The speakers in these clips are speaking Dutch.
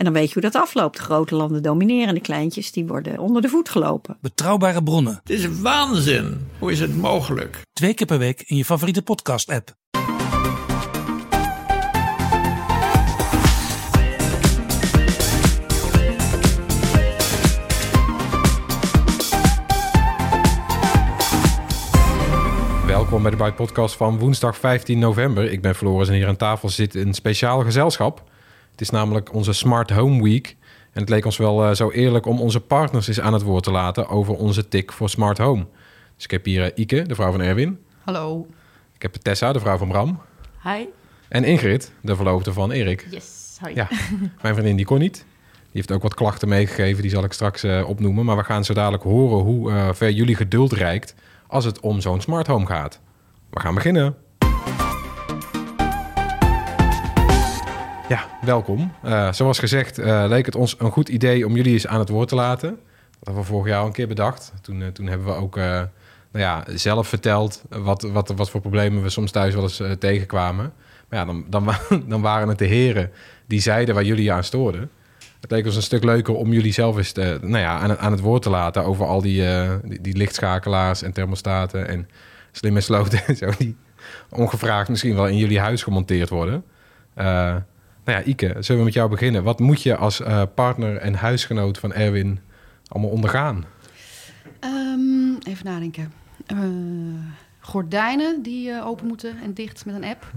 En dan weet je hoe dat afloopt. Grote landen domineren, de kleintjes die worden onder de voet gelopen. Betrouwbare bronnen. Het is waanzin. Hoe is het mogelijk? Twee keer per week in je favoriete podcast app. Welkom bij de Byte Podcast van woensdag 15 november. Ik ben Floris en hier aan tafel zit een speciaal gezelschap. Het is namelijk onze Smart Home Week. En het leek ons wel uh, zo eerlijk om onze partners eens aan het woord te laten over onze tik voor Smart Home. Dus ik heb hier uh, Ike, de vrouw van Erwin. Hallo. Ik heb Tessa, de vrouw van Bram. Hi. En Ingrid, de verloofde van Erik. Yes. Hoi. Ja, mijn vriendin die kon niet. Die heeft ook wat klachten meegegeven, die zal ik straks uh, opnoemen. Maar we gaan zo dadelijk horen hoe ver jullie geduld reikt als het om zo'n smart home gaat. We gaan beginnen. Ja, welkom. Uh, zoals gezegd uh, leek het ons een goed idee om jullie eens aan het woord te laten. Dat hebben we vorig jaar al een keer bedacht. Toen, uh, toen hebben we ook nou ja, zelf verteld wat, wat, wat voor problemen we soms thuis wel eens tegenkwamen. Maar ja, dan, dan, dan waren het de heren die zeiden waar jullie aan stoorden. Het leek ons een stuk leuker om jullie zelf eens nou ja, aan, aan het woord te laten over al die, die, die, lichtschakelaars en thermostaten en slimme sloten en zo, die ongevraagd misschien wel in jullie huis gemonteerd worden. Uh, nou ja, Ike, zullen we met jou beginnen? Wat moet je als uh, partner en huisgenoot van Erwin allemaal ondergaan? Um, even nadenken. gordijnen die open moeten en dicht met een app.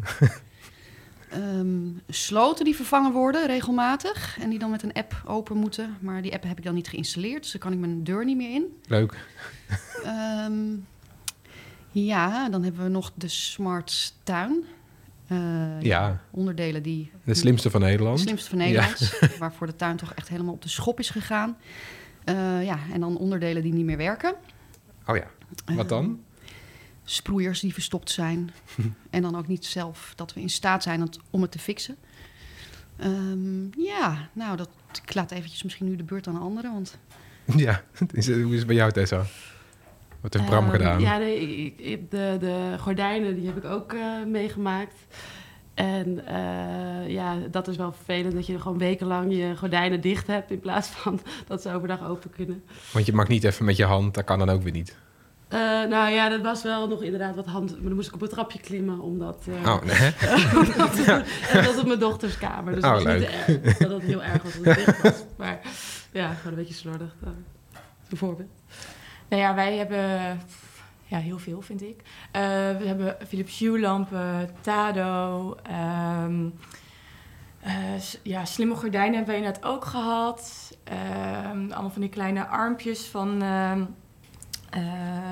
Um, sloten die vervangen worden regelmatig en die dan met een app open moeten. Maar die app heb ik dan niet geïnstalleerd, dus dan kan ik mijn deur niet meer in. Leuk. Um, ja, dan hebben we nog de Smart Tuin. Uh, ja. Onderdelen die... De slimste van Nederland. De slimste van Nederland, ja. waarvoor de tuin toch echt helemaal op de schop is gegaan. Uh, ja, en dan onderdelen die niet meer werken. Oh ja, wat dan? Uh, sproeiers die verstopt zijn. en dan ook niet zelf dat we in staat zijn om het te fixen. Um, ja, nou, dat, ik laat eventjes misschien nu de beurt aan anderen. Want... Ja, hoe is het bij jou, Tessa? Wat heeft Bram um, gedaan? Ja, de, de, de gordijnen die heb ik ook uh, meegemaakt. En uh, ja, dat is wel vervelend dat je gewoon wekenlang je gordijnen dicht hebt... in plaats van dat ze overdag open kunnen. Want je mag niet even met je hand, dat kan dan ook weer niet. Uh, nou ja, dat was wel nog inderdaad wat hand. Maar dan moest ik op een trapje klimmen, omdat. Uh, oh, nee. omdat ja. En dat op mijn dochters kamer. Dus oh, dat was niet erg. Dat het heel erg was dat het dicht was. Maar ja, gewoon een beetje slordig. Bijvoorbeeld. Nou ja, wij hebben. Ja, heel veel vind ik. Uh, we hebben Philips Hue lampen, Tado. Um, ja, slimme gordijnen hebben we inderdaad ook gehad. Um, allemaal van die kleine armpjes van. Uh,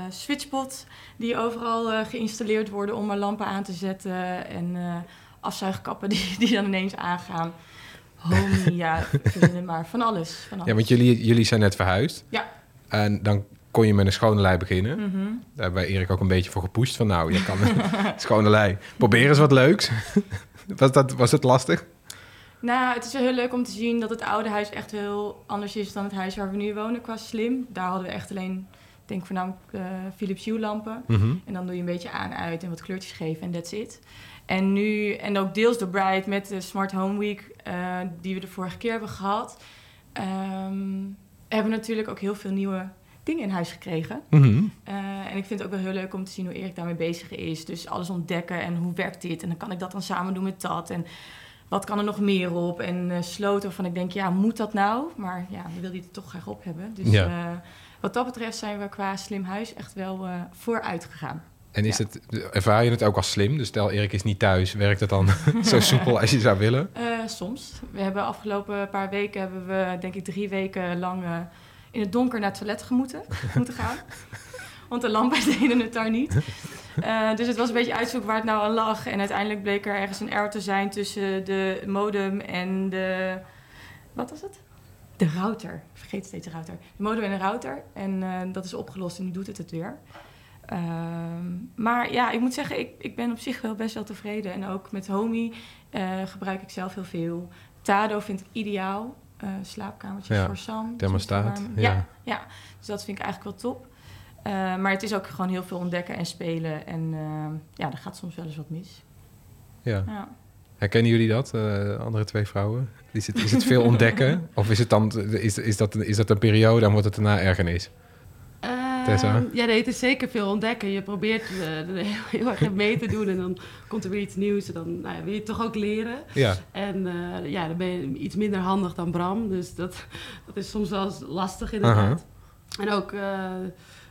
switchpot die overal geïnstalleerd worden om er lampen aan te zetten en afzuigkappen die, die dan ineens aangaan. Home, ja, maar van alles, van alles. Ja, want jullie, jullie zijn net verhuisd. Ja. En dan kon je met een schone lei beginnen. Mm -hmm. Daar hebben wij Erik ook een beetje voor gepusht. Van nou, je kan een schone lei. Probeer eens wat leuks. was, dat, was het lastig? Nou, het is wel heel leuk om te zien dat het oude huis echt heel anders is dan het huis waar we nu wonen qua slim. Daar hadden we echt alleen ik denk voornamelijk uh, Philips Hue lampen. Mm -hmm. En dan doe je een beetje aan, uit en wat kleurtjes geven en that's it. En nu, en ook deels door Bright met de Smart Home Week uh, die we de vorige keer hebben gehad, um, hebben we natuurlijk ook heel veel nieuwe dingen in huis gekregen. Mm -hmm. uh, en ik vind het ook wel heel leuk om te zien hoe Erik daarmee bezig is. Dus alles ontdekken en hoe werkt dit? En dan kan ik dat dan samen doen met dat. En wat kan er nog meer op? En uh, sloten waarvan ik denk, ja, moet dat nou? Maar ja, dan wil hij het toch graag op hebben. Dus ja. uh, wat dat betreft zijn we qua slim huis echt wel vooruit gegaan. En is ja. het, ervaar je het ook als slim? Dus stel Erik is niet thuis, werkt het dan zo soepel als je zou willen? Uh, soms. We hebben afgelopen paar weken, hebben we denk ik drie weken lang in het donker naar het toilet gemoeten, moeten gaan. Want de lampen deden het daar niet. Uh, dus het was een beetje uitzoeken waar het nou aan lag. En uiteindelijk bleek er ergens een error te zijn tussen de modem en de... Wat was het? De router. Vergeet steeds de router. De modem en de router. En uh, dat is opgelost en nu doet het het weer. Ehm, maar ja, ik moet zeggen, ik, ik ben op zich wel best wel tevreden. En ook met Homey eh, gebruik ik zelf heel veel. Tado vind ik ideaal. Eh, slaapkamertjes Ja, voor Sam. thermostaat, ja. Ja, ja, dus dat vind ik eigenlijk wel top. Eh, maar het is ook gewoon heel veel ontdekken en spelen. En eh, ja, er gaat soms wel eens wat mis. Ja. Ja. Herkennen jullie dat, andere twee vrouwen? Is het, is het veel ontdekken? of is, het dan, is, is, dat, is dat een periode en wordt het daarna ergernis? Eh, Tessa? Ja, nee, het is zeker veel ontdekken. Je probeert er heel, erg mee te doen en dan komt er weer iets nieuws. En dan nou ja, wil je het toch ook leren. Ja, En eh, ja, dan ben je iets minder handig dan Bram. Dus dat, dat is soms wel lastig inderdaad. En ook, eh,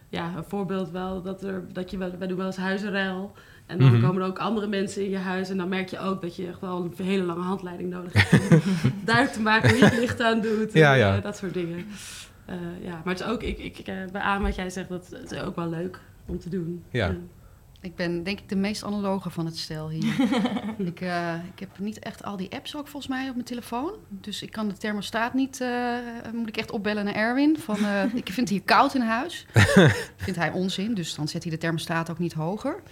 ja, een voorbeeld wel, dat, er, dat je wel, wij doen wel eens huizenruil. En dan Mhm. komen er ook andere mensen in je huis. En dan merk je ook dat je echt wel een hele lange handleiding nodig hebt. Om duidelijk te maken hoe je het licht aan doet. En, ja. dat soort dingen. Eh, ja, maar het is ook, ik, ik, ik eh, beaam wat jij zegt, dat het is ook wel leuk om te doen. Ja. Ik ben denk ik de meest analoge van het stel hier. ik, eh, ik heb niet echt al die apps ook volgens mij op mijn telefoon. Dus ik kan de thermostaat niet... eh, moet ik echt opbellen naar Erwin. Van, eh, ik vind het hier koud in huis. vindt hij onzin, dus dan zet hij de thermostaat ook niet hoger.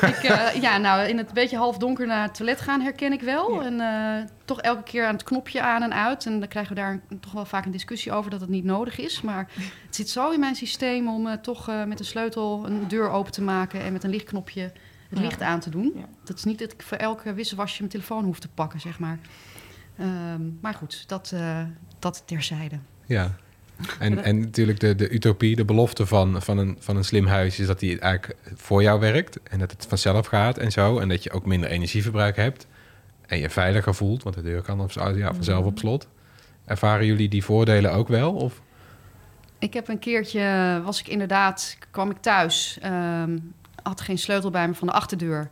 ik, eh, ja, nou, in het beetje half donker naar het toilet gaan herken ik wel. En eh, toch elke keer aan het knopje aan en uit. En dan krijgen we daar een- toch wel vaak een discussie over dat het niet nodig is. Maar het zit zo in mijn systeem om eh, toch eh, met een sleutel een deur open te maken en met een lichtknopje het Ja. licht aan te doen. Ja. Dat is niet dat ik voor elke wisselwasje mijn telefoon hoef te pakken, zeg maar. Ehm, maar goed, dat, eh, dat terzijde. ja. En, en natuurlijk de, de utopie, de belofte van, van, een, van een slim huis... is dat die eigenlijk voor jou werkt en dat het vanzelf gaat en zo. En dat je ook minder energieverbruik hebt en je veiliger voelt... want de deur kan op, ja, vanzelf op slot. Ervaren jullie die voordelen ook wel? Of? Ik heb een keertje, was ik inderdaad, kwam ik thuis, ehm, had geen sleutel bij me van de achterdeur.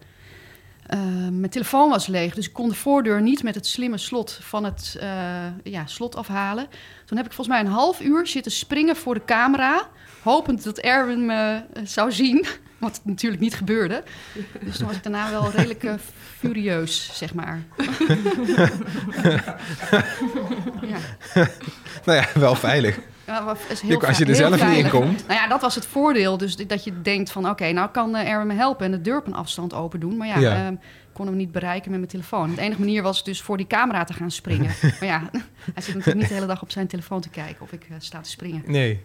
Ehm, mijn telefoon was leeg, dus ik kon de voordeur niet met het slimme slot van het eh, ja, slot afhalen. Toen heb ik volgens mij een half uur zitten springen voor de camera, hopend dat Erwin me eh, zou zien, wat natuurlijk niet gebeurde. Dus toen was ik daarna wel redelijk eh, furieus, zeg maar. ja. Nou ja, wel veilig. Ja, wat is heel Je- als je er zelf niet in komt. Nou ja, dat was het voordeel. Dus dat je denkt van, oké, nou kan eh, Erwin me helpen... en de deur op een afstand open doen. Maar ja, Ja. ik kon hem niet bereiken met mijn telefoon. De enige manier was dus voor die camera te gaan springen. maar ja, hij zit natuurlijk niet de hele dag op zijn telefoon te kijken... of ik eh, sta te springen. Nee.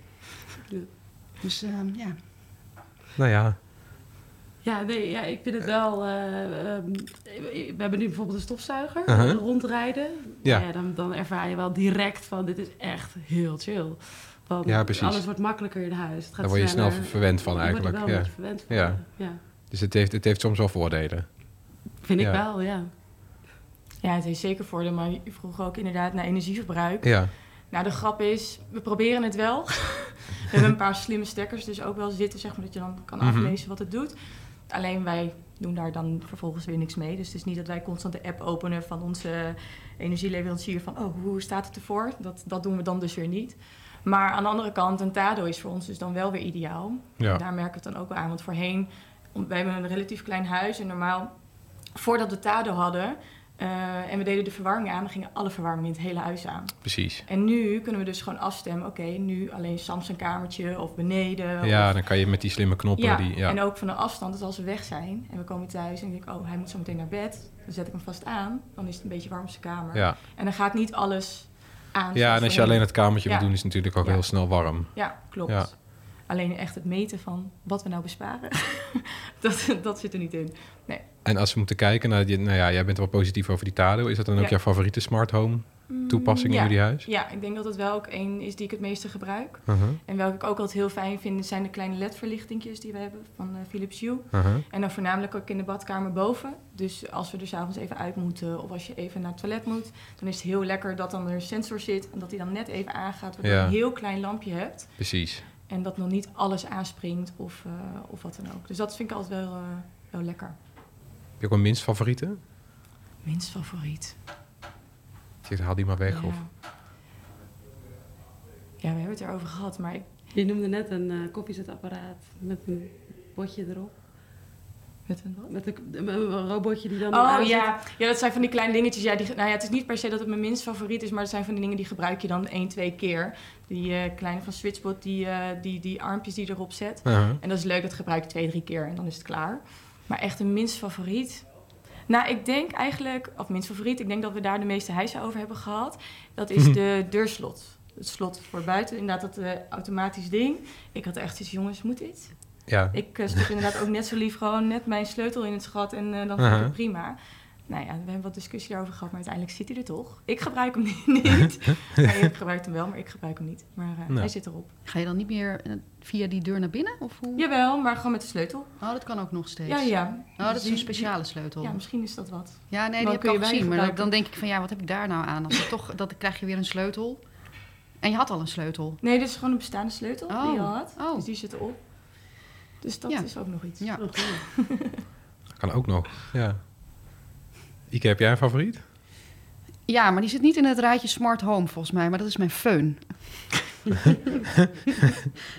Dus ehm, ja, Nou ja. Ja, nee, ja, ik vind het wel. eh, ehm, we hebben nu bijvoorbeeld een stofzuiger Uh-huh. rondrijden. Ja. Nou ja, dan, dan ervaar je wel direct van dit is echt heel chill. Want Ja, precies. Alles wordt makkelijker in huis. Het gaat Daar word je snel verwend van eigenlijk, wel ja. verwend van. Ja. ja. Dus het heeft, het heeft soms wel voordelen. Vind ik wel, ja. ja, het heeft zeker voordeel. Maar je vroeg ook inderdaad naar energieverbruik. Ja, Nou, de grap is, we proberen het wel. we hebben een paar slimme stekkers dus ook wel zitten, zeg maar, dat je dan kan Mhm. aflezen wat het doet. Alleen wij doen daar dan vervolgens weer niks mee. Dus het is niet dat wij constant de app openen van onze energieleverancier van, oh, hoe staat het ervoor? Dat, dat doen we dan dus weer niet. Maar aan de andere kant, een Tado is voor ons dus dan wel weer ideaal. ja. Daar merken we het dan ook wel aan. Want voorheen, wij hebben een relatief klein huis en normaal, voordat we Tado hadden eh, en we deden de verwarming aan, dan gingen alle verwarmingen in het hele huis aan. precies. En nu kunnen we dus gewoon afstemmen. Oké, nu alleen Sam's een kamertje of beneden. Ja, of- dan kan je met die slimme knoppen... ja. Die, ja. en ook van een afstand. Dus als we weg zijn en we komen thuis en ik denk... oh, hij moet zo meteen naar bed. Dan zet ik hem vast aan. Dan is het een beetje warm op zijn kamer. ja. En dan gaat niet alles aan. ja, en als je alleen het kamertje wil Ja. doen... is het natuurlijk ook Ja. heel snel warm. Ja, klopt. Ja. Alleen echt het meten van wat we nou besparen. dat, dat zit er niet in. En als we moeten kijken naar... Die, nou ja, jij bent wel positief over die Tado. Is dat dan ook Ja. jouw favoriete smart home toepassing ja. in jullie huis? Ja, ik denk dat het wel ook één is die ik het meeste gebruik. Uh-huh, En welke ik ook altijd heel fijn vind... zijn de kleine LED-verlichtingjes die we hebben van eh, Philips Hue. uh-huh. En dan voornamelijk ook in de badkamer boven. Dus als we er s'avonds even uit moeten of als je even naar het toilet moet, dan is het heel lekker dat dan er een sensor zit en dat die dan net even aangaat, waardoor Ja. je een heel klein lampje hebt Precies. en dat nog niet alles aanspringt of, eh, of wat dan ook. Dus dat vind ik altijd wel, eh, wel lekker. Heb je ook een minst favoriete? Minst favoriet. Zegt, haal die maar weg. ja. Of... ja, we hebben het erover gehad, maar ik, Je noemde net een eh koffiezetapparaat met een potje erop. Met een wat? Met een, een robotje die dan... Oh aanzet. ja. ja, dat zijn van die kleine dingetjes. Ja, die, nou ja, het is niet per se dat het mijn minst favoriet is, maar het zijn van die dingen die gebruik je dan één, twee keer. Die eh, kleine van Switchbot, die, eh, die, die armpjes die erop zet. Uh-huh. En dat is leuk, dat gebruik je twee, drie keer en dan is het klaar. Maar echt een minst favoriet. Nou, ik denk eigenlijk, of minst favoriet, ik denk dat we daar de meeste hijsen over hebben gehad. Dat is de deurslot. Het slot voor buiten, inderdaad dat eh, automatisch ding. Ik had echt iets, jongens, moet dit? Ja. Ik uh, inderdaad ook net zo lief gewoon net mijn sleutel in het gat en uh, dan vind ik het prima. Nou ja, we hebben wat discussie daarover gehad, maar uiteindelijk zit hij er toch. Ik gebruik hem niet. nee, ik gebruik hem wel, maar ik gebruik hem niet. Maar uh, Nou. hij zit erop. Ga je dan niet meer eh, via die deur naar binnen? Of hoe? Jawel, maar gewoon met de sleutel. Oh, dat kan ook nog steeds. Ja, ja. Oh, dat Dus is een die- speciale sleutel. Ja, misschien is dat wat. Ja, nee, Dan die heb kun ik je al gezien. Maar dan, denk ik van, ja, wat heb ik daar nou aan? Als ik toch, dat krijg je weer een sleutel. En je had al een sleutel. Nee, dit is gewoon een bestaande sleutel die je Oh. had. Oh. Dus die zit erop. Dus dat Ja. is ook nog iets. Ja. Kan ook nog. Ja. Ike, heb jij een favoriet? ja, maar die zit niet in het rijtje smart home volgens mij. Maar dat is mijn föhn.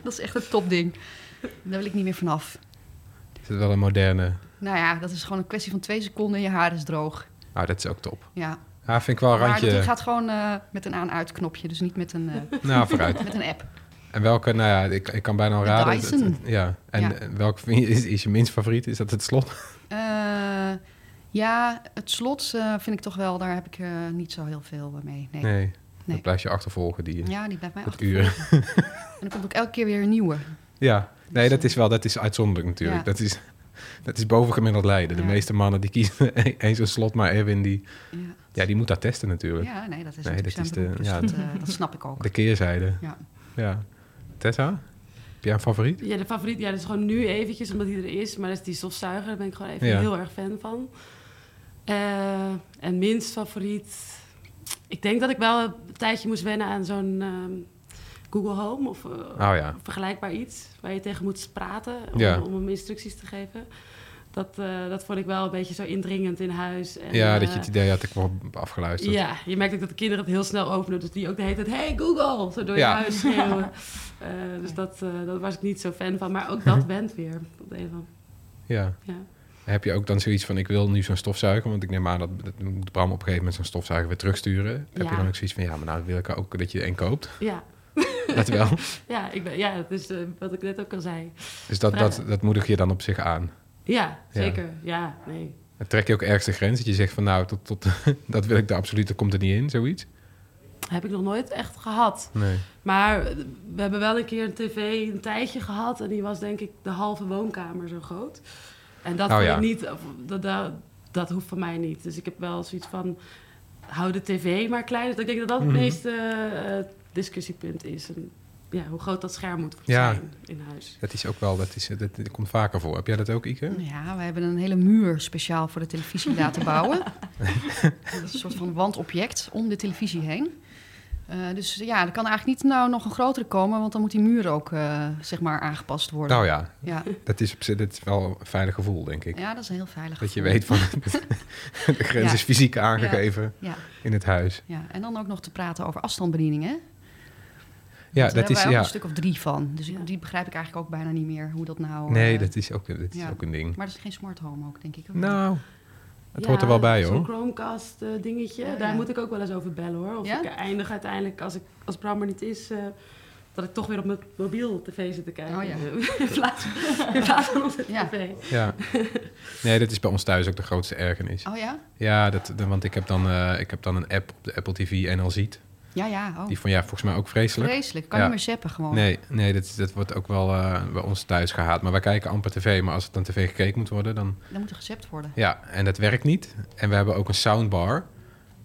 dat is echt een topding. Daar wil ik niet meer vanaf. Is het wel een moderne... Nou ja, dat is gewoon een kwestie van twee seconden en je haar is droog. Nou, dat is ook top. Ja, Ja, vind ik wel een maar randje... gaat gewoon eh, met een aan-uit knopje. Dus niet met een, eh, Nou, vooruit. met een app. En welke, nou ja, ik, ik kan bijna al De raden. Dyson. Het- het- ja, en Ja. welke vind je- is, is je minst favoriet? Is dat het slot? Eh, ja, het slot eh, vind ik toch wel, daar heb ik eh, niet zo heel veel mee. Nee. Nee. Nee. Dat blijft je achtervolgen, die, Ja, die blijft mij uren. En er komt ook elke keer weer een nieuwe. Ja, nee, dat is wel, dat is uitzonderlijk natuurlijk. Ja. Dat, is, dat is bovengemiddeld lijden. De Ja. meeste mannen die kiezen eens een slot, maar Erwin die, Ja, ja, die moet dat testen natuurlijk. ja nee, dat is Nee, dat is de- beroep, dus ja, dat, eh, dat snap ik ook. De keerzijde. Ja. Ja. Tessa, heb jij een favoriet? Ja, de favoriet, ja, dat is gewoon nu eventjes, omdat die er is. Maar dat is die stofzuiger, daar ben ik gewoon even Ja. heel erg fan van. Eh, en minst favoriet... Ik denk dat ik wel een tijdje moest wennen aan zo'n ehm, Google Home of eh, Oh ja. vergelijkbaar iets. Waar je tegen moet praten om, Ja. om hem instructies te geven. Dat, eh, dat vond ik wel een beetje zo indringend in huis. En, ja, dat je het idee had, ik word afgeluisterd. ja, je merkt ook dat de kinderen het heel snel openen. Dus die ook de hele tijd, hey Google, zo door je huis schreeuwen. Eh, dus dat, eh daar was ik niet zo fan van. Maar ook dat went weer. Op de een of andere- Ja. ja. Heb je ook dan zoiets van, ik wil nu zo'n stofzuiger, want ik neem aan dat, dat moet Bram op een gegeven moment zo'n stofzuiger weer terugsturen. Heb je dan ook zoiets van, ja, maar nou wil ik ook dat je er één koopt. Ja. Dat wel. Ja, ik ben, ja, dat is eh, wat ik net ook al zei. Dus dat, dat, dat moedig je dan op zich aan. Ja, zeker. Ja, nee. Dan trek je ook ergens de grens dat je zegt van, nou, tot, tot, dat wil ik er absoluut, dat komt er niet in, zoiets. Heb ik nog nooit echt gehad. Nee. Maar we hebben wel een keer een tv een tijdje gehad. En die was denk ik de halve woonkamer zo groot. En dat Oh, vond ja. ik niet, dat, dat, dat hoeft van mij niet. Dus ik heb wel zoiets van, hou de tv maar klein. Dus ik denk dat dat het Mhm. meeste eh, discussiepunt is. En, ja, hoe groot dat scherm moet Ja. zijn in huis. Dat is ook wel, dat, is, dat, dat komt vaker voor. Heb jij dat ook, Ike? Ja, we hebben een hele muur speciaal voor de televisie laten bouwen. dat is een soort van wandobject om de televisie heen. Eh, dus ja, er kan eigenlijk niet nou nog een grotere komen, want dan moet die muur ook eh, zeg maar aangepast worden. Nou ja, Ja. dat is, op zich- dat is wel een veilig gevoel, denk ik. ja, dat is een heel veilig Dat je weet van, de grens Ja. is fysiek aangegeven Ja, in het huis. ja, en dan ook nog te praten over afstandsbedieningen. hè? Ja, dat is, ook ja. een stuk of drie van. Dus Ja. die begrijp ik eigenlijk ook bijna niet meer hoe dat nou... Nee, eh, dat is ook, dat is ook een ding. Maar dat is geen smart home ook, denk ik. of Nou, het Ja, hoort er wel bij, Zo'n hoor. Chromecast eh, dingetje, Oh, daar ja. moet ik ook wel eens over bellen hoor. Of Ja? ik eindig uiteindelijk, als, ik, als Bram er niet is, eh, dat ik toch weer op mijn mobiel tv zit te kijken. Oh, ja. in, plaats, in plaats van op de Ja. tv. Ja. Nee, dat is bij ons thuis ook de grootste ergernis. Oh ja? Ja, dat, dat- want ik heb, dan, eh, ik heb dan een app op de Apple TV en al ziet. Ja, ja. Oh. Die vond jij volgens mij ook vreselijk. Vreselijk. Kan Ja. niet meer zappen gewoon. Nee, nee dat, dat wordt ook wel eh, bij ons thuis gehaat. Maar wij kijken amper tv. Maar als het dan tv gekeken moet worden, dan... Dan moet er gezept worden. Ja, en dat werkt niet. En we hebben ook een soundbar.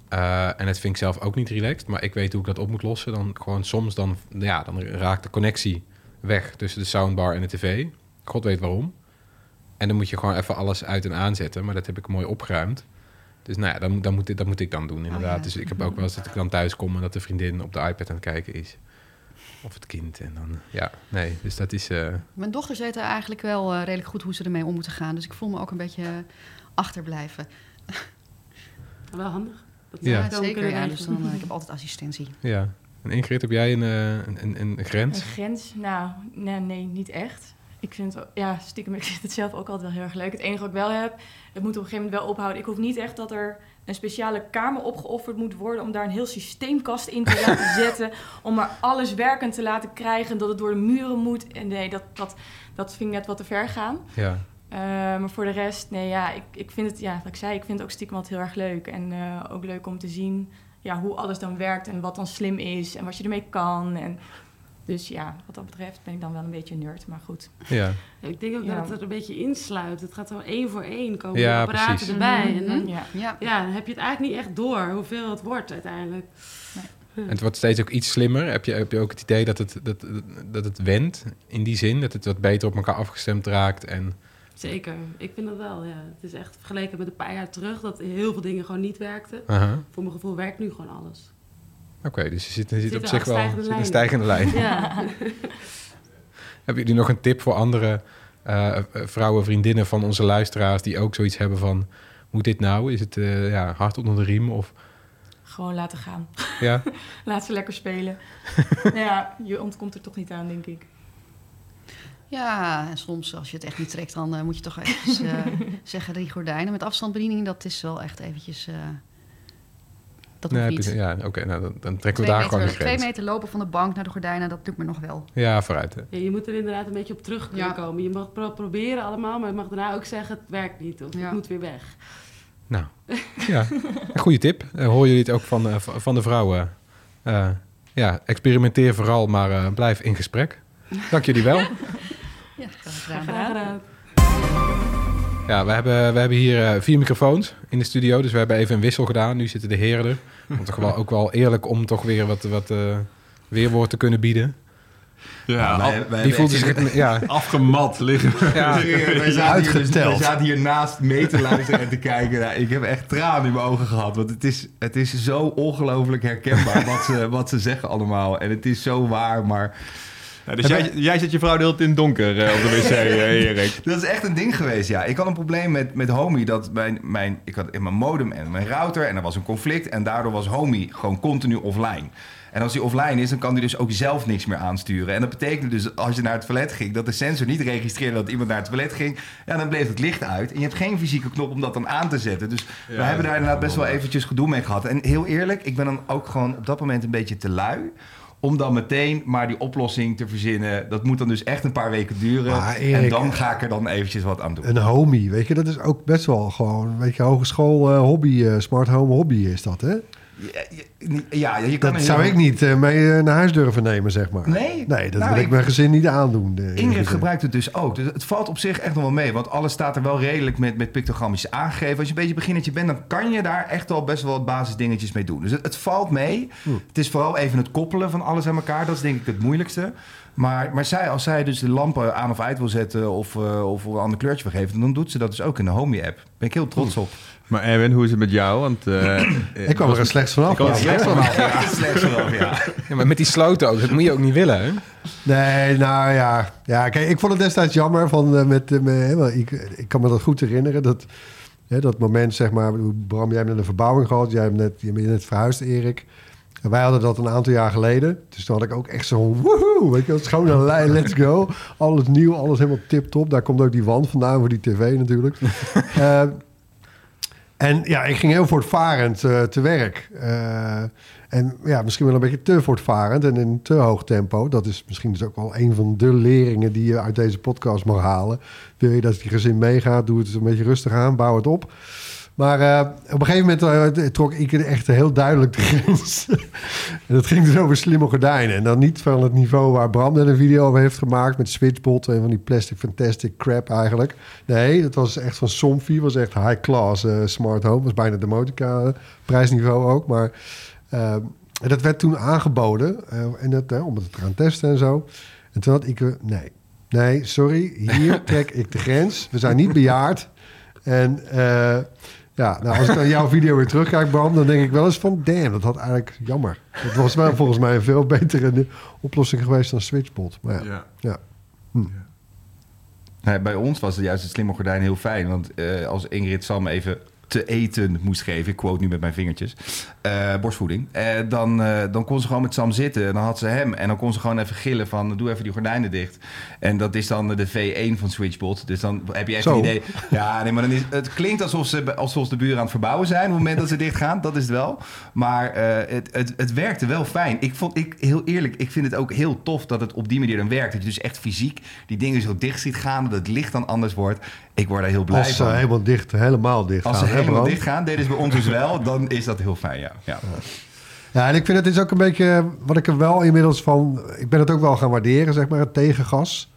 Eh, en dat vind ik zelf ook niet relaxed. Maar ik weet hoe ik dat op moet lossen. Dan gewoon soms dan, ja, dan raakt de connectie weg tussen de soundbar en de tv. God weet waarom. En dan moet je gewoon even alles uit en aanzetten. Maar dat heb ik mooi opgeruimd. Dus nou ja, dan, dan moet, dat moet ik dan doen inderdaad. Oh ja. Dus ik heb ook wel eens dat ik dan thuis kom... en dat de vriendin op de iPad aan het kijken is. Of het kind. En dan, ja, nee. Dus dat is... eh, Mijn dochters weten eigenlijk wel eh, redelijk goed hoe ze ermee om moeten gaan. Dus ik voel me ook een beetje eh, achterblijven. Wel handig. Dat Ja. dan zeker. Ja, dus dan, eh, ik heb altijd assistentie. ja. En Ingrid, heb jij een, eh, een, een, een Een grens? grens? Nou, nee, nee, niet echt. Ik vind ja, stiekem, ik vind het zelf ook altijd wel heel erg leuk. Het enige wat ik wel heb, het moet op een gegeven moment wel ophouden. Ik hoef niet echt dat er een speciale kamer opgeofferd moet worden om daar een heel systeemkast in te laten zetten. Om maar alles werkend te laten krijgen, dat het door de muren moet. En nee, dat, dat, dat vind ik net wat te ver gaan. Ja. Uh, maar voor de rest, nee, ja, ik, ik vind het, ja, wat ik zei, ik vind het ook stiekem altijd heel erg leuk. En uh, ook leuk om te zien ja, hoe alles dan werkt en wat dan slim is en wat je ermee kan. En dus ja, wat dat betreft ben ik dan wel een beetje nerd, maar goed. Ja. Ik denk ook Ja. dat het er een beetje insluit. Het gaat zo één voor één komen Ja, de apparaten precies. erbij. Mhm. En dan, Ja. Ja. ja, dan heb je het eigenlijk niet echt door hoeveel het wordt uiteindelijk. En het wordt steeds ook iets slimmer. Heb je, heb je ook het idee dat het, dat, dat het wendt in die zin? Dat het wat beter op elkaar afgestemd raakt? En, Zeker, ik vind dat wel. Ja. Het is echt vergeleken met een paar jaar terug dat heel veel dingen gewoon niet werkten. Aha. Voor mijn gevoel werkt nu gewoon alles. Oké, dus je zit, je zit Zit op zich wel zit een stijgende lijn. Ja. Hebben jullie nog een tip voor andere eh, eh, vrouwen, vriendinnen van onze luisteraars... die ook zoiets hebben van, moet dit nou? Is het eh, ja, hard onder de riem? Of, Gewoon laten gaan. ja? Laat ze lekker spelen. ja, je ontkomt er toch niet aan, denk ik. Ja, en soms als je het echt niet trekt, dan eh, moet je toch eventjes eh, zeggen... die gordijnen met afstandsbediening, dat is wel echt eventjes... eh, dat Nee, niet. je- ja, oké, nou, dan, dan trekken we Twee daar gewoon de meter, twee meter lopen van de bank naar de gordijnen, dat lukt me nog wel. Ja, vooruit. hè. Ja, je moet er inderdaad een beetje op terug kunnen Ja. komen. Je mag pro- proberen allemaal, maar je mag daarna ook zeggen... het werkt niet of Ja. het moet weer weg. Nou, ja, een goede tip. Uh, horen jullie het ook van, eh, van de vrouwen? Eh, ja, experimenteer vooral, maar eh, blijf in gesprek. Dank jullie wel. Ja, graag gedaan. Ja, we hebben, we hebben hier eh, vier microfoons in de studio, dus we hebben even een wissel gedaan. Nu zitten de heren er. Want toch wel, ook wel eerlijk om toch weer wat, wat eh, weerwoord te kunnen bieden. Ja, wij- af- wij Wie voelt zich... Ja, afgemat liggen. ja, wij, zaten hier, dus- wij zaten hier naast mee te luisteren en te kijken. Nou, ik heb echt tranen in mijn ogen gehad. Want het is, het is zo ongelooflijk herkenbaar wat ze, wat ze zeggen allemaal. En het is zo waar, maar... Ja, dus jij, jij zet je vrouw de hele tijd in het donker eh, op de wc, eh, Erik. Dat is echt een ding geweest, ja. Ik had een probleem met, met Homie. Dat mijn, mijn, ik had in mijn modem en mijn router en er was een conflict. En daardoor was Homie gewoon continu offline. En als hij offline is, dan kan hij dus ook zelf niks meer aansturen. En dat betekende dus als je naar het toilet ging, dat de sensor niet registreerde dat iemand naar het toilet ging. Ja, dan bleef het licht uit. En je hebt geen fysieke knop om dat dan aan te zetten. Dus we hebben daar inderdaad best wel eventjes gedoe mee gehad. En heel eerlijk, ik ben dan ook gewoon op dat moment een beetje te lui. Om dan meteen maar die oplossing te verzinnen. Dat moet dan dus echt een paar weken duren. Erik- en dan ga ik er dan eventjes wat aan doen. Een homie, weet je, dat is ook best wel gewoon, weet je, hogeschool eh, hobby, eh, smart home hobby is dat, hè? Ja, je kan Dat zou heel- ik niet eh, mee eh, naar huis durven nemen, zeg maar. Nee? Nee, dat Nou, wil ik ik- mijn gezin niet aandoen. eh, Ingrid gebruikt het dus ook. Dus het valt op zich echt nog wel mee. Want alles staat er wel redelijk met, met pictogrammetjes aangegeven. Als je een beetje beginnetje bent, dan kan je daar echt wel best wel wat basisdingetjes mee doen. Dus het, het valt mee. Het is vooral even het koppelen van alles aan elkaar. Dat is denk ik het moeilijkste. Maar, maar zij, als zij dus de lampen aan of uit wil zetten of, of een ander kleurtje wil geven, dan doet ze dat dus ook in de Homey-app. Daar ben ik heel trots op. Maar Erwin, hoe is het met jou? Want, eh, Ik kwam er een slechts vanaf. Ik ja. Ja, slechts vanaf, ja. ja, maar met die sloten ook, dat moet je ook niet willen, hè? Nee, nou ja. Ja, kijk, ik vond het destijds jammer. Van, eh, met, eh, wel, ik, ik kan me dat goed herinneren. Dat, hè, dat moment, zeg maar. Bram, jij hebt net een verbouwing gehad. Jij hebt net, je bent net verhuisd, Erik. En wij hadden dat een aantal jaar geleden. Dus toen had ik ook echt zo'n woehoe. Weet je, het is gewoon een lijn, let's go. Alles nieuw, alles helemaal tip-top. Daar komt ook die wand vandaan voor die tv natuurlijk. En ja, ik ging heel voortvarend eh, te werk. Eh, en ja, misschien wel een beetje te voortvarend en in te hoog tempo. Dat is misschien dus ook wel een van de leringen die je uit deze podcast mag halen. Wil je dat je gezin meegaat, doe het een beetje rustig aan, bouw het op. Maar eh, op een gegeven moment eh, trok ik er echt heel duidelijk de grens. en dat ging dus over slimme gordijnen. En dan niet van het niveau waar Bram net een video over heeft gemaakt... met switchbot en van die plastic fantastic crap eigenlijk. Nee, dat was echt van Somfy. was echt high class eh, smart home. was bijna de Motica prijsniveau ook. Maar dat werd toen aangeboden. en dat, om het te gaan testen en zo. En toen had ik... nee, nee, sorry. Hier trek ik de grens. We zijn niet bejaard. En... ja, nou, als ik naar jouw video weer terugkijk, Bram, dan denk ik wel eens van... damn, dat had eigenlijk jammer. Het was wel volgens mij een veel betere oplossing geweest dan Switchbot. Maar ja, Ja. ja. Nee, bij ons was het juist het slimme gordijn heel fijn. Want eh, als Ingrid Sam even te eten moest geven, ik quote nu met mijn vingertjes, eh, borstvoeding, eh, dan, eh, dan kon ze gewoon met Sam zitten. En dan had ze hem. En dan kon ze gewoon even gillen van, doe even die gordijnen dicht. En dat is dan de V1 van Switchbot. Dus dan heb je echt een idee. Ja, nee, maar dan is, het klinkt alsof, ze, alsof de buren aan het verbouwen zijn... op het moment dat ze dicht gaan. Dat is het wel. Maar het, het, het werkte wel fijn. Ik vond, ik, heel eerlijk, ik vind het ook heel tof dat het op die manier dan werkt. Dat je dus echt fysiek die dingen zo dicht ziet gaan... dat het licht dan anders wordt. Ik word daar heel blij Als ze van. helemaal dicht, helemaal dicht Als ze gaan, hè, helemaal Bram? dicht gaan, deden ze bij ons dus wel... dan is dat heel fijn, ja. Ja. Ja, en ik vind het is ook een beetje wat ik er wel inmiddels van. Ik ben het ook wel gaan waarderen, zeg maar, het tegengas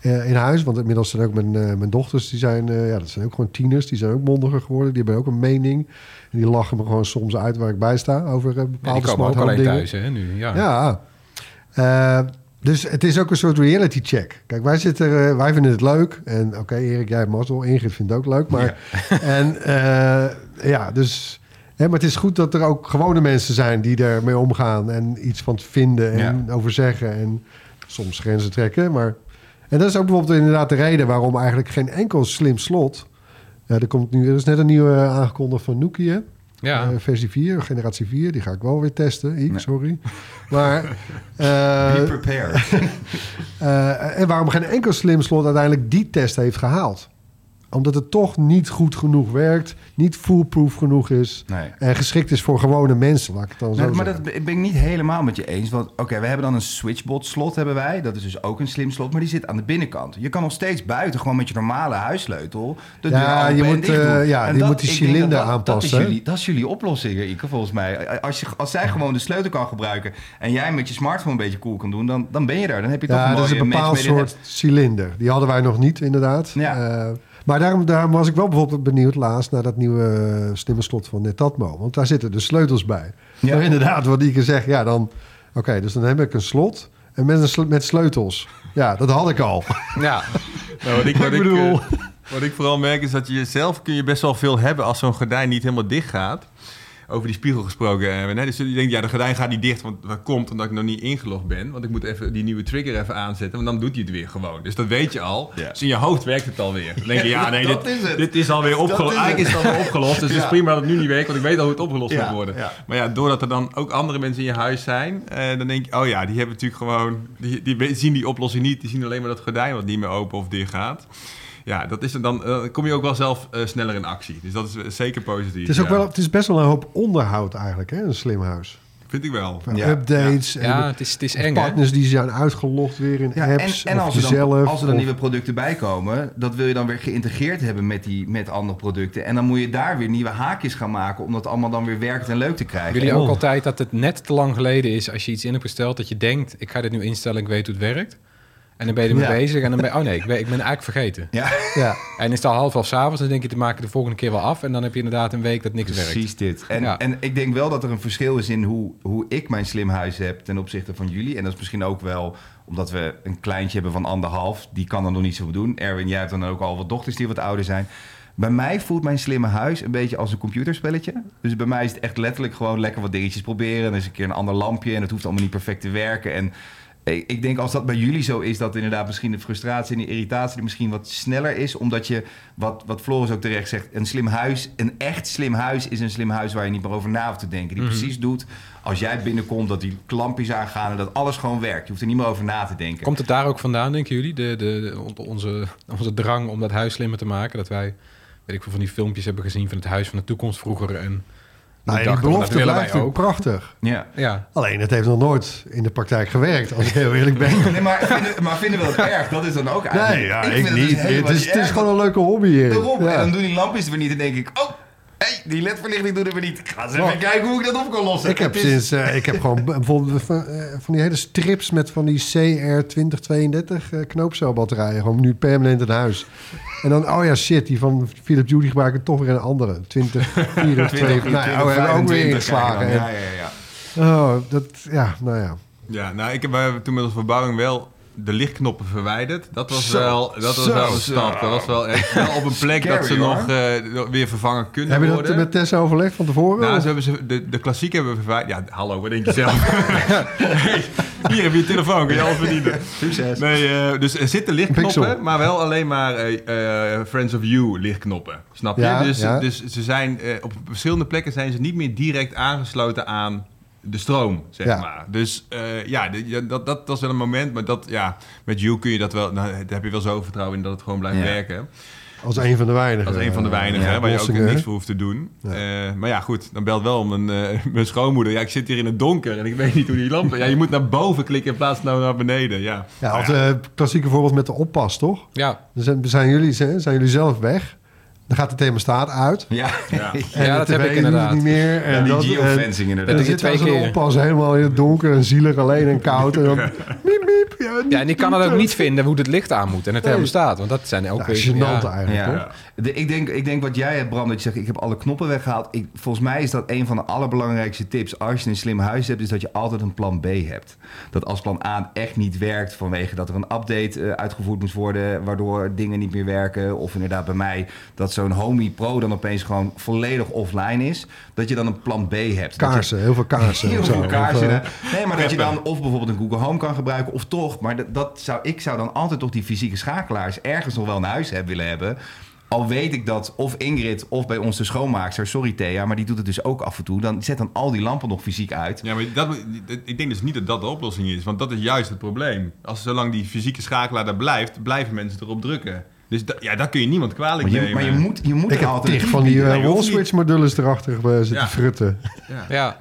eh, in huis. Want inmiddels zijn ook mijn, eh, mijn dochters, die zijn, eh, ja, dat zijn ook gewoon tieners, die zijn ook mondiger geworden. Die hebben ook een mening. En die lachen me gewoon soms uit waar ik bij sta over Ja, bepaalde komen ook smart dingen. thuis, hè, nu. Ja. Ja. Dus het is ook een soort reality check. Kijk, wij zitten, wij vinden het leuk. En oké, Erik, jij hebt mazzel. Ingrid vindt het ook leuk. Maar, en ja, dus... Hè, maar het is goed dat er ook gewone mensen zijn die ermee omgaan... en iets van vinden en over zeggen en soms grenzen trekken. Maar, en dat is ook bijvoorbeeld inderdaad de reden waarom eigenlijk geen enkel slim slot... Ja, er, komt nu, er is net een nieuwe aangekondigd van Nokia. Ja. Eh, versie 4, generatie 4. Die ga ik wel weer testen. Ik, sorry. Maar... eh, Be prepared. eh, en waarom geen enkel slim slot uiteindelijk die test heeft gehaald. Omdat het toch niet goed genoeg werkt, niet foolproof genoeg is Nee. en geschikt is voor gewone mensen, laat ik het dan zo Nee, maar zeggen. dat ben ik niet helemaal met je eens. Want oké, we hebben dan een switchbot slot hebben wij. Dat is dus ook een slim slot, maar die zit aan de binnenkant. Je kan nog steeds buiten gewoon met je normale huissleutel de Ja, je moet, eh, ja, En die dat- moet die cilinder dat- aanpassen, Dat is, jullie, dat is jullie oplossing, Ike, volgens mij. Als, je, als zij gewoon de sleutel kan gebruiken en jij met je smartphone een beetje cool kan doen, dan, dan ben je daar. Dan heb je toch Ja, een dat is een bepaald soort cilinder. Die hadden wij nog niet, inderdaad. Eh, maar daarom, daarom was ik wel bijvoorbeeld benieuwd laatst naar dat nieuwe eh, slimme slot van Netatmo. Want daar zitten de sleutels bij. Ja. Maar inderdaad, wat Ike zegt, ja dan... Oké, dus dan heb ik een slot en met, een met sleutels. Ja, dat had ik al. Ja. Nou, wat, ik, wat, Ik ik, bedoel- eh, wat ik vooral merk is dat je zelf kun je best wel veel hebben als zo'n gordijn niet helemaal dicht gaat. Over die spiegel gesproken. hè? Dus je denkt, ja, de gordijn gaat niet dicht, want dat komt omdat ik nog niet ingelogd ben. Want ik moet even die nieuwe trigger even aanzetten, want dan doet hij het weer gewoon. Dus dat weet je al. Dus in je hoofd werkt het alweer. Dan denk je, ja, nee, dit, is dit is alweer opgelost. Eigenlijk is het. alweer opgelost, dus het is prima dat het nu niet werkt, want ik weet al hoe het opgelost moet worden. Maar ja, doordat er dan ook andere mensen in je huis zijn, eh, dan denk je, oh ja, die hebben natuurlijk gewoon, die, die zien die oplossing niet. Die zien alleen maar dat gordijn wat niet meer open of dicht gaat. Ja, dat is, dan eh, kom je ook wel zelf eh, sneller in actie. Dus dat is eh, zeker positief. Het is, ook ja. wel, het is best wel een hoop onderhoud eigenlijk, hè, een slim huis. Vind ik wel. Van Updates. Ja. en Ja, het is- het is eng, hè? Partners die zijn uitgelogd weer in Ja, apps. en, als er, dan, als er dan of- nieuwe producten bij komen, dat wil je dan weer geïntegreerd hebben met, die, met andere producten. En dan moet je daar weer nieuwe haakjes gaan maken om dat allemaal dan weer werkt en leuk te krijgen. Willen jullie ook Oh. altijd dat het net te lang geleden is als je iets in hebt gesteld dat je denkt, ik ga dit nu instellen, ik weet hoe het werkt. En dan ben je ermee Ja. bezig en dan ben je, oh nee, ik ben, ik ben eigenlijk vergeten. Ja. Ja. En is het al half elf s'avonds, dan denk je, te maken de volgende keer wel af. En dan heb je inderdaad een week dat niks werkt. Precies dit. En, Ja. en ik denk wel dat er een verschil is in hoe, hoe ik mijn slim huis heb ten opzichte van jullie. En dat is misschien ook wel omdat we een kleintje hebben van anderhalf. Die kan er nog niet zo doen. Erwin, jij hebt dan ook al wat dochters die wat ouder zijn. Bij mij voelt mijn slimme huis een beetje als een computerspelletje. Dus bij mij is het echt letterlijk gewoon lekker wat dingetjes proberen. En is een keer een ander lampje en het hoeft allemaal niet perfect te werken. En ik ik denk als dat bij jullie zo is, dat inderdaad misschien de frustratie en de irritatie misschien wat sneller is. Omdat je, wat, wat Floris ook terecht zegt, een slim huis, een echt slim huis is een slim huis waar je niet meer over na hoeft te denken. Die Mhm. precies doet als jij binnenkomt, dat die lampjes aangaan en dat alles gewoon werkt. Je hoeft er niet meer over na te denken. Komt het daar ook vandaan, denken jullie? De, de, de- onze, onze drang om dat huis slimmer te maken? Dat wij, weet ik veel, van die filmpjes hebben gezien van het huis van de toekomst vroeger. En Nou, die belofte blijft ook. prachtig. Ja. Ja. Alleen, het heeft nog nooit in de praktijk gewerkt, als ik heel eerlijk ben. Nee, maar, vinden, maar vinden we dat erg? Dat is dan ook eigenlijk... Nee, ja, ik, dus niet. helemaal Het is, het is gewoon een leuke hobby hier. Daarom. Ja. En dan doen die lampjes er weer niet en denk ik... Oh, die ledverlichting doet er weer niet. Ik ga eens even kijken hoe ik dat op kan lossen. Ik heb, Het is- sinds, eh, ik heb gewoon bijvoorbeeld van, eh, van die hele strips met van die CR2032 eh, knoopcelbatterijen. Gewoon nu permanent in huis. En dan, oh ja, shit, die van Philips Hue die gebruik ik toch weer een andere. 2024. 20, nou ja, we hebben ook weer 25 ingeslagen. Ja, ja, ja. Oh, dat, ja, nou ja. Ja, nou, ik heb, toen met onze verbouwing wel de lichtknoppen verwijderd. Dat was Zo. wel, dat was Zo. wel een stap. Dat was wel, echt wel op een plek dat ze hoor. nog eh, weer vervangen kunnen Heb je dat worden. met Tessa overlegd van tevoren? Nou, ze hebben ze, de, de klassiek hebben we verwijderd. Ja, hallo, wat denk je zelf? Hey, hier heb je je telefoon, kun je alles verdienen. Succes. Nee, eh, dus er zitten Pixel. lichtknoppen, maar wel alleen maar eh, eh, Friends of You lichtknoppen. Snap je? Ja, dus, ja. dus ze zijn, eh, op verschillende plekken zijn ze niet meer direct aangesloten aan de stroom, zeg Ja. maar. Dus eh, ja, de- ja, dat, dat, dat is wel een moment, maar dat, ja, met You kun je dat wel, nou, daar heb je wel zo vertrouwen in dat het gewoon blijft Ja. werken. Als een van de weinigen. Als een van de weinigen, eh, hè, waar je ook niks voor hoeft te doen. Ja. Eh, maar ja, goed, dan belt wel om een, eh, mijn schoonmoeder. Ja, ik zit hier in het donker en ik weet niet hoe die lampen... Ja, je moet naar boven klikken in plaats van naar beneden, ja. Ja, of het klassieke voorbeeld met de oppas, toch? Ja, Dan zijn, zijn, jullie, zijn, zijn jullie zelf weg. Dan gaat de thermostaat uit. Ja, Ja. En dat heb ik inderdaad. niet meer. En die en, geofencing en inderdaad. dan Dat zit twee keer- oppas helemaal in het donker en zielig alleen en koud. En dan miep, miep. Ja, ja en die kan het ook niet vinden hoe het licht aan moet en het Nee. thermostaat. Want dat zijn ook Ja, weer... gênant ja. eigenlijk? De- ik, denk, ik denk wat jij hebt, Bram, dat je zegt... ik heb alle knoppen weggehaald. Ik, volgens mij is dat een van de allerbelangrijkste tips... als je een slim huis hebt, is dat je altijd een plan B hebt. Dat als plan A echt niet werkt... vanwege dat er een update eh, uitgevoerd moet worden... waardoor dingen niet meer werken... of inderdaad bij mij dat zo'n Homey Pro dan opeens gewoon volledig offline is... dat je dan een plan B hebt. Dat je- Kaarsen, heel veel kaarsen. Heel zo. veel Of, kaarsen. eh, hè. nee, maar dat je dan of bijvoorbeeld een Google Home kan gebruiken of toch. Maar dat, dat zou, ik zou dan altijd toch die fysieke schakelaars ergens nog wel in huis hebben willen hebben. Al weet ik dat of Ingrid of bij onze schoonmaakster, sorry Thea, maar die doet het dus ook af en toe. Dan zet dan al die lampen nog fysiek uit. Ja, maar dat, ik denk dus niet dat dat de oplossing is. Want dat is juist het probleem. Als zolang die fysieke schakelaar daar blijft, blijven mensen erop drukken. Dus da- ja, daar kun je niemand kwalijk Maar je, nemen. maar je moet, je moet ik tig van die uh, Nee, je hoeft wallswitch modules erachter eh, zitten Ja. frutten. Ja. ja,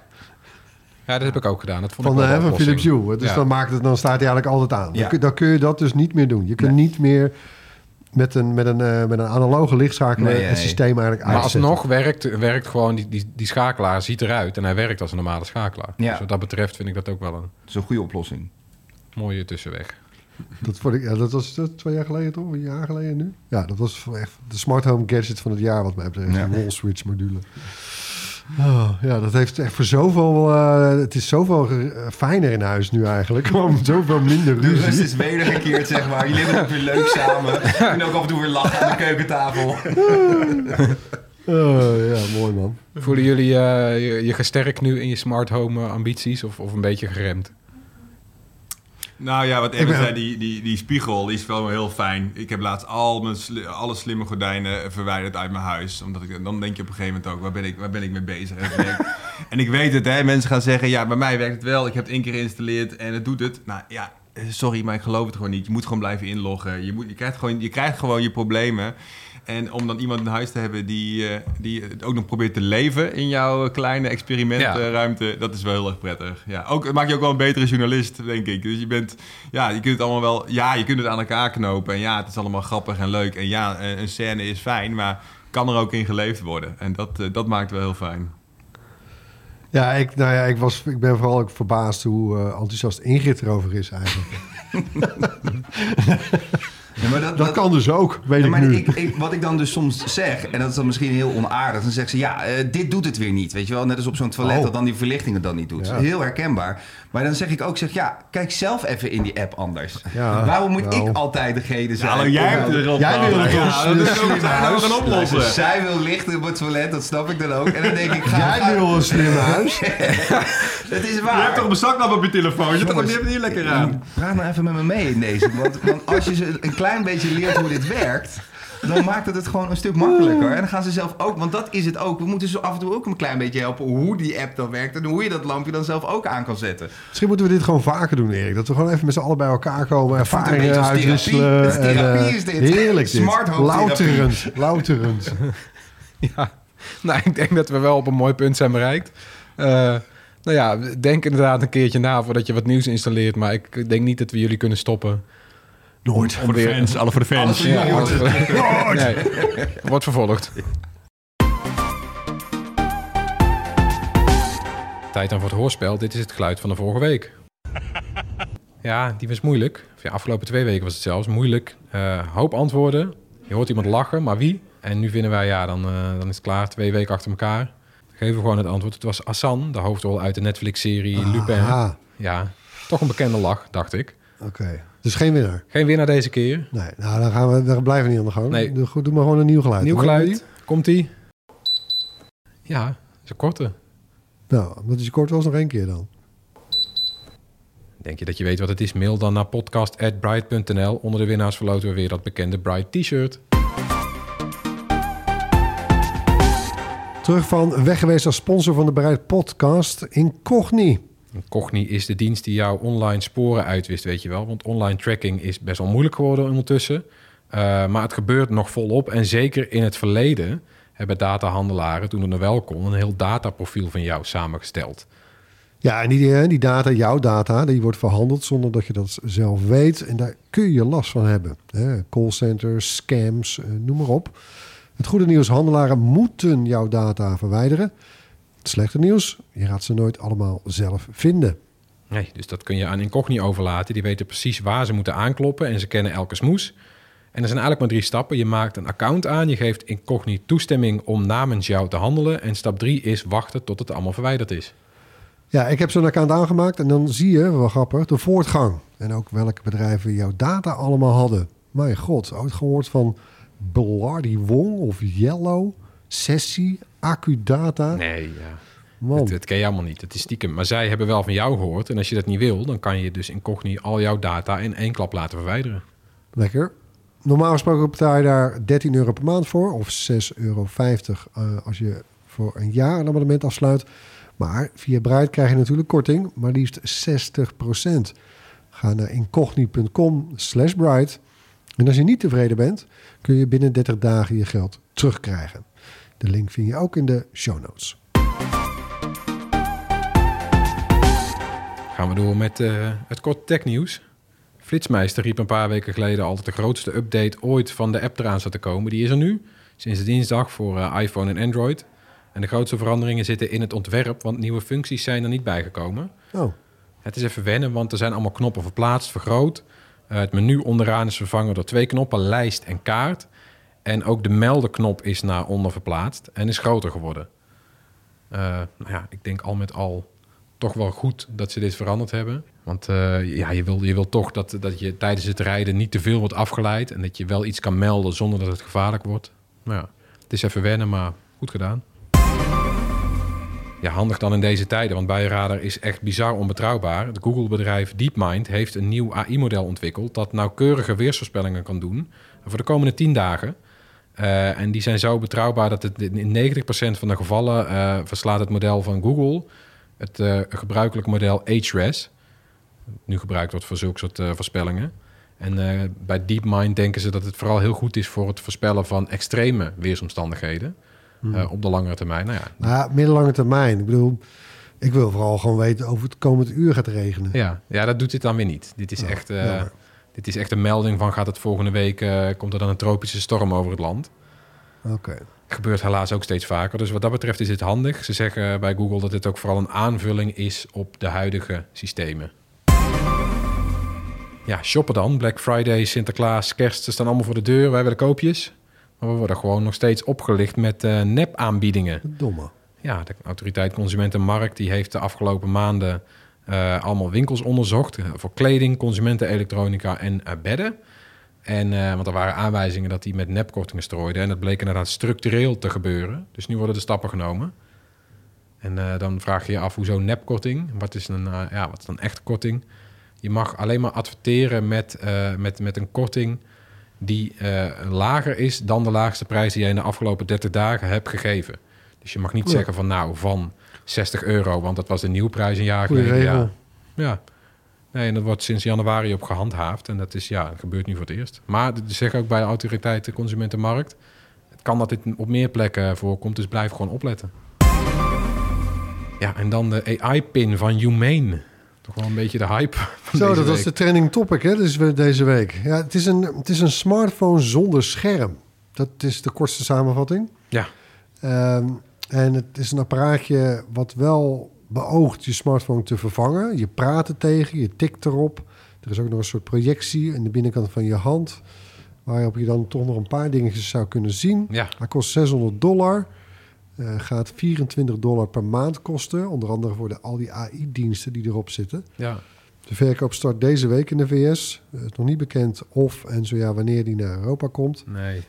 dat heb ik ook gedaan. Dat vond Van, ik eh, wel een van. Philips Hue. Dus Ja. dan, maakt het, dan staat hij eigenlijk altijd aan. Ja. Dan, kun, dan kun je dat dus niet meer doen. Je kunt Nee. niet meer met een, met een, eh, met een analoge lichtschakelaar Nee, het systeem eigenlijk Maar uitzetten. alsnog werkt, werkt gewoon die, die, die schakelaar, ziet eruit en hij werkt als een normale schakelaar. Ja. Dus wat dat betreft vind ik dat ook wel een Dat is een goede oplossing. mooie tussenweg. Dat, vond ik, ja, dat was dat twee jaar geleden toch? Een jaar geleden nu? Ja, dat was echt de smart home gadget van het jaar wat mij betreft. Ja. Die wall switch module. Oh, ja, dat heeft echt voor zoveel... eh, het is zoveel eh, fijner in huis nu eigenlijk. Gewoon zoveel minder De rust ruzie. is wedergekeerd, zeg maar. Jullie hebben het weer leuk samen. Kunt ook af en toe weer lachen aan de keukentafel. Oh, ja, mooi man. Voelen jullie eh, je, je gesterkt nu in je smart home ambities of, of een beetje geremd? Nou ja, wat ben- zei, die, die, die spiegel die is wel heel fijn. Ik heb laatst al mijn sli- alle slimme gordijnen verwijderd uit mijn huis. Omdat ik, dan denk je op een gegeven moment ook, waar ben ik, waar ben ik mee bezig? En ik weet het, hè, mensen gaan zeggen, ja, bij mij werkt het wel. Ik heb het één keer geïnstalleerd en het doet het. Nou ja, sorry, maar ik geloof het gewoon niet. Je moet gewoon blijven inloggen. Je, moet, je, krijgt, gewoon, je krijgt gewoon je problemen. En om dan iemand in huis te hebben die, eh, die het ook nog probeert te leven in jouw eh, kleine experimentruimte, dat is wel heel erg prettig. Ja, ook, het maakt je ook wel een betere journalist, denk ik. Dus je bent, ja, je kunt het allemaal wel, ja, je kunt het aan elkaar knopen. En ja, het is allemaal grappig en leuk. En ja, een scène is fijn, maar kan er ook in geleefd worden. En dat, eh, dat maakt wel heel fijn. Ja, ik, nou ja, ik, was, ik ben vooral ook verbaasd hoe eh, enthousiast Ingrid erover is eigenlijk. Ja, maar dat, Dat kan dus ook, weet Ja, ik maar nu. ik, ik, wat ik dan dus soms zeg, en dat is dan misschien heel onaardig, dan zegt ze, ja, eh, dit doet het weer niet. Weet je wel, net als op zo'n toilet Oh. dat dan die verlichting het dan niet doet. Ja. Heel herkenbaar. Maar dan zeg ik ook, zeg, ja, kijk zelf even in die app anders. Ja, Waarom moet nou. ik altijd degene zijn? hallo, jij hebt er erop Jij wil het nou gaan oplossen. Dus zij wil lichten op het toilet, dat snap ik dan ook. En dan denk ik, ga, Jij wil een slim huis. Het is Je waar. hebt toch een zaklamp op je telefoon? Je hebt toch Jongens, je hebt het hier lekker aan? Praat nou even met me mee in deze. Want, want als je ze een klein beetje leert hoe dit werkt... dan maakt het het gewoon een stuk makkelijker. En dan gaan ze zelf ook... Want dat is het ook. We moeten ze af en toe ook een klein beetje helpen... hoe die app dan werkt... en hoe je dat lampje dan zelf ook aan kan zetten. Misschien moeten we dit gewoon vaker doen, Erik. Dat we gewoon even met z'n allen bij elkaar komen, ervaringen uitwisselen. therapie. En, eh, is dit. Heerlijk dit. Smart home therapie. Louterend. Louterend. Ja, nou, ik denk dat we wel op een mooi punt zijn bereikt. Eh, nou ja, denk inderdaad een keertje na voordat je wat nieuws installeert. Maar ik denk niet dat we jullie kunnen stoppen. Nooit. Voor de fans, alle voor de voor Ja, nee, wordt vervolgd. Tijd dan voor het hoorspel. Dit is het geluid van de vorige week. Ja, die was moeilijk. Of ja, afgelopen twee weken was het zelfs moeilijk. Eh, hoop antwoorden. Je hoort iemand lachen, maar wie? En nu vinden wij, ja, dan, eh, dan is het klaar. Twee weken achter elkaar. Geven we gewoon het antwoord. Het was Assan, de hoofdrol uit de Netflix-serie Lupin. Ja, toch een bekende lach, dacht ik. Oké. Dus geen winnaar? Geen winnaar deze keer. Nee, nou dan gaan we, dan blijven we niet aan de gang. Nee. Doe, maar gewoon een nieuw geluid. Nieuw geluid. Komt-ie? Ja, dat is een korte. Nou, dat is kort eens nog één keer dan. Denk je dat je weet wat het is? Mail dan naar podcast.bright.nl. Onder de winnaars verloten we weer dat bekende Bright t-shirt. Terug van weg geweest als sponsor van de Bereid podcast Incogni. Cogni is de dienst die jouw online sporen uitwist, weet je wel. Want online tracking is best wel moeilijk geworden ondertussen. Uh, maar het gebeurt nog volop. En zeker in het verleden hebben datahandelaren, toen het nog wel kon, een heel dataprofiel van jou samengesteld. Ja, en die, eh, die data, jouw data, die wordt verhandeld zonder dat je dat zelf weet. En daar kun je last van hebben. Hè? Callcenters, scams, eh, noem maar op. Het goede nieuws, handelaren moeten jouw data verwijderen. Het slechte nieuws, je gaat ze nooit allemaal zelf vinden. Nee, dus dat kun je aan Incogni overlaten. Die weten precies waar ze moeten aankloppen en ze kennen elke smoes. En er zijn eigenlijk maar drie stappen. Je maakt een account aan, je geeft Incogni toestemming om namens jou te handelen. En stap drie is wachten tot het allemaal verwijderd is. Ja, ik heb zo'n account aangemaakt en dan zie je, wel grappig, de voortgang. En ook welke bedrijven jouw data allemaal hadden. Mijn god, ooit gehoord van Bloody Wong of Yellow, Sessie, Accudata? Nee, ja. Dat, dat ken je allemaal niet. Het is stiekem. Maar zij hebben wel van jou gehoord. En als je dat niet wil, dan kan je dus Incogni al jouw data in één klap laten verwijderen. Lekker. Normaal gesproken betaal je daar 13 euro per maand voor. Of 6,50 euro uh, als je voor een jaar een abonnement afsluit. Maar via Bright krijg je natuurlijk korting, maar liefst 60%. Ga naar incogni.com slash Bright. En als je niet tevreden bent, kun je binnen 30 dagen je geld terugkrijgen. De link vind je ook in de show notes. Gaan we door met uh, het kort technieuws. Flitsmeister riep een paar weken geleden al dat de grootste update ooit van de app eraan zat te komen. Die is er nu, sinds dinsdag voor uh, iPhone en Android. En de grootste veranderingen zitten in het ontwerp, want nieuwe functies zijn er niet bijgekomen. Oh. Het is even wennen, want er zijn allemaal knoppen verplaatst, vergroot. Uh, het menu onderaan is vervangen door twee knoppen, lijst en kaart. En ook de meldenknop is naar onder verplaatst en is groter geworden. Uh, nou ja, ik denk al met al toch wel goed dat ze dit veranderd hebben. Want uh, ja, je wil, je wil toch dat, dat je tijdens het rijden niet te veel wordt afgeleid... en dat je wel iets kan melden zonder dat het gevaarlijk wordt. Nou ja, het is even wennen, maar goed gedaan. Ja, handig dan in deze tijden, want Buienradar is echt bizar onbetrouwbaar. Het Google-bedrijf DeepMind heeft een nieuw AI-model ontwikkeld... dat nauwkeurige weersvoorspellingen kan doen voor de komende 10 dagen... Uh, en die zijn zo betrouwbaar dat het in 90% van de gevallen uh, verslaat het model van Google het uh, gebruikelijke model HRES. Nu gebruikt wordt voor zulke soort voorspellingen. En bij DeepMind denken ze dat het vooral heel goed is voor het voorspellen van extreme weersomstandigheden hmm. op de langere termijn. Nou ja, middellange termijn. Ik bedoel, ik wil vooral gewoon weten of het komend uur gaat regenen. Ja, ja dat doet dit dan weer niet. Dit is echt. jammer. Dit is echt een melding van gaat het volgende week, uh, komt er dan een tropische storm over het land. Oké. Okay. Gebeurt helaas ook steeds vaker. Dus wat dat betreft is dit handig. Ze zeggen bij Google dat dit ook vooral een aanvulling is op de huidige systemen. Ja, shoppen dan. Black Friday, Sinterklaas, Kerst, ze staan allemaal voor de deur. Wij willen koopjes. Maar we worden gewoon nog steeds opgelicht met uh, nep-aanbiedingen. Domme. Ja, de autoriteit Consumentenmarkt die heeft de afgelopen maanden uh, allemaal winkels onderzocht. Uh, voor kleding, consumentenelektronica en uh, bedden. En, want er waren aanwijzingen dat die met nepkortingen strooiden. En dat bleek inderdaad structureel te gebeuren. Dus nu worden de stappen genomen. En dan vraag je je af, hoezo nepkorting? Wat is een, ja, wat is een echte korting? Je mag alleen maar adverteren met, met, met een korting die lager is dan de laagste prijs die jij in de afgelopen 30 dagen hebt gegeven. Dus je mag niet Ja. zeggen van nou, van 60 euro, want dat was de nieuwprijs een jaar Goeie geleden. regel. Ja. ja. Nee, en dat wordt sinds januari op gehandhaafd. En dat is, ja, dat gebeurt nu voor het eerst. Maar zeggen ook bij de autoriteit de Consumentenmarkt. Het kan dat dit op meer plekken voorkomt, dus blijf gewoon opletten. Ja, en dan de AI-pin van Humane. Toch wel een beetje de hype van Zo, deze dat was de trending topic hè, dus deze week. Ja, het, is een, het is een smartphone zonder scherm. Dat is de kortste samenvatting. Ja. Ehm, en het is een apparaatje wat wel beoogt je smartphone te vervangen. Je praat er tegen, je tikt erop. Er is ook nog een soort projectie in de binnenkant van je hand... waarop je dan toch nog een paar dingetjes zou kunnen zien. Ja. Hij kost 600 dollar. Eh, gaat 24 dollar per maand kosten. Onder andere voor de, al die AI-diensten die erop zitten. Ja. De verkoop start deze week in de VS. Het is nog niet bekend of en zo ja wanneer die naar Europa komt. Nee.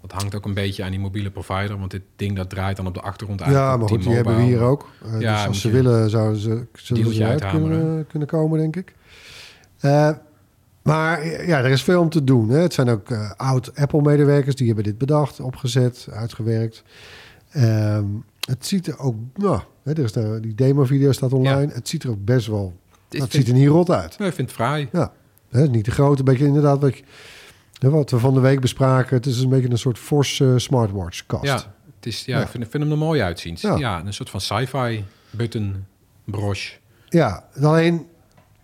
Dat hangt ook een beetje aan die mobiele provider. Want dit ding dat draait dan op de achtergrond eigenlijk Ja, maar goed, die hebben we hier ook. Eh, Ja, dus als ze willen, zouden ze, zullen ze uithameren. kunnen, kunnen komen, denk ik. Eh, maar ja, er is veel om te doen. Hè. Het zijn ook eh, oud-Apple-medewerkers die hebben dit bedacht, opgezet, uitgewerkt. Ehm, het ziet er ook... Nou, hè, er is nou, die demo-video staat online. Het ziet er ook best wel... Het ziet er niet rot uit. Nee, ik vind het fraai. Ja, hè, niet te groot. Een beetje inderdaad wat, je- hè, wat we van de week bespraken. Het is een beetje een soort force eh, smartwatch-kast. Ja, het is, ja, Ja. Ik, vind, ik vind hem er mooi uitzien. Ja. Ja. een soort van sci-fi button broche. Ja, alleen,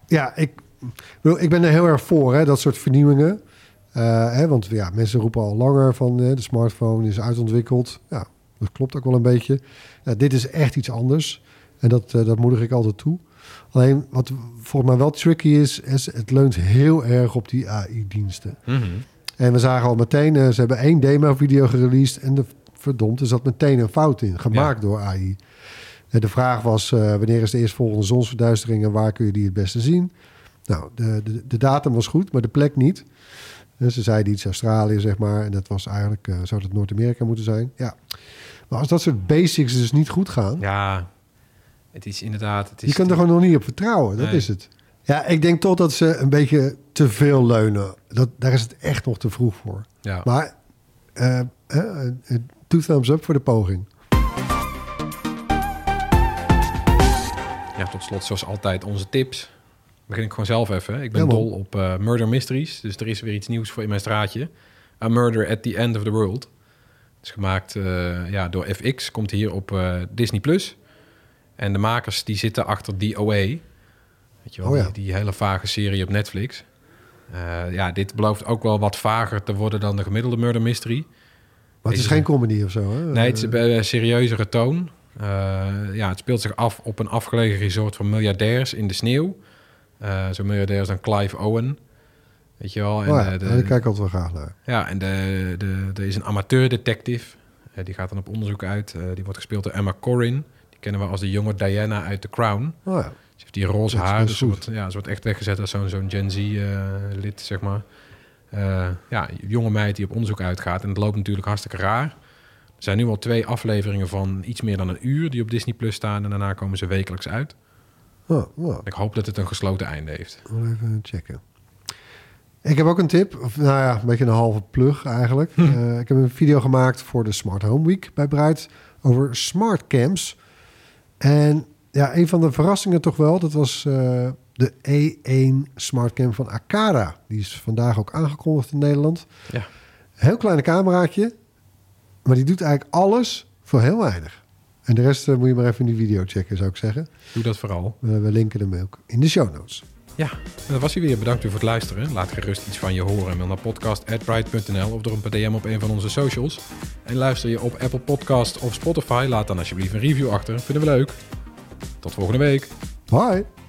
ja, ik, bedoel, ik ben er heel erg voor, hè, dat soort vernieuwingen. Eh, hè, want ja, mensen roepen al langer van eh, de smartphone is uitontwikkeld. Ja, dat klopt ook wel een beetje. Ja, dit is echt iets anders. En dat, eh, dat moedig ik altijd toe. Alleen wat volgens mij wel tricky is, is het leunt heel erg op die AI-diensten. En we zagen al meteen, eh, ze hebben één demo-video gereleased en de verdomd, er zat meteen een fout in, gemaakt door AI. Eh, De vraag was, wanneer is de eerstvolgende zonsverduistering en waar kun je die het beste zien? Nou, de, de, de datum was goed, maar de plek niet. Ze zeiden iets Australië, zeg maar, en dat was eigenlijk, eh, zou dat Noord-Amerika moeten zijn? Ja. Maar als dat soort basics dus niet goed gaan, Ja, het is inderdaad... Het is je kunt er gewoon nog niet op vertrouwen, dat Nee. is het. Ja, ik denk toch dat ze een beetje te veel leunen. Dat, daar is het echt nog te vroeg voor. Ja. Maar eh, eh, two thumbs up voor de poging. Ja, tot slot zoals altijd onze tips. Begin ik gewoon zelf even. Ik ben Ja, dol op eh, murder mysteries. Dus er is weer iets nieuws voor in mijn straatje. A Murder at the End of the World. Het is gemaakt eh, ja, door FX. Komt hier op eh, Disney+. Plus. En de makers die zitten achter DOA. Weet je wel, Oh ja. die, die hele vage serie op Netflix. Ja, dit belooft ook wel wat vager te worden dan de gemiddelde murder mystery. Maar het is Deze- geen comedy of zo, hè? Nee, het is een serieuzere toon. Ja, het speelt zich af op een afgelegen resort van miljardairs in de sneeuw. Eh Zo'n miljardair is dan Clive Owen. Weet je wel? En, Oh ja, eh, de- kijk altijd wel graag naar. ja, en de, de, er is een amateur-detective. Eh, die gaat dan op onderzoek uit. Die wordt gespeeld door Emma Corrin. Die kennen we als de jonge Diana uit The Crown. Oh ja. Ze heeft die roze Dat haar. Dus ze wordt, ja, ze wordt echt weggezet als zo'n zo'n Gen Z-lid, zeg maar. Ja, jonge meid die op onderzoek uitgaat. En het loopt natuurlijk hartstikke raar. Er zijn nu al twee afleveringen van iets meer dan een uur... die op Disney Plus staan. En daarna komen ze wekelijks uit. Oh. Ik hoop dat het een gesloten einde heeft. Even checken. Ik heb ook een tip, of nou ja, een beetje een halve plug eigenlijk. Eh, ik heb een video gemaakt voor de Smart Home Week bij Bruid over smart cams. En ja, een van de verrassingen toch wel, dat was eh, de E1 Smart Cam van Akara. Die is vandaag ook aangekondigd in Nederland. Ja. Heel kleine cameraatje, maar die doet eigenlijk alles voor heel weinig. En de rest eh, moet je maar even in die video checken, zou ik zeggen. Doe dat vooral. We, we linken hem ook in de show notes. Ja, en dat was hij weer. Bedankt u voor het luisteren. Laat gerust iets van je horen. Mail naar podcast.bright.nl of door een DM op een van onze socials. En luister je op Apple Podcast of Spotify. Laat dan alsjeblieft een review achter. Vinden we leuk. Tot volgende week. Bye!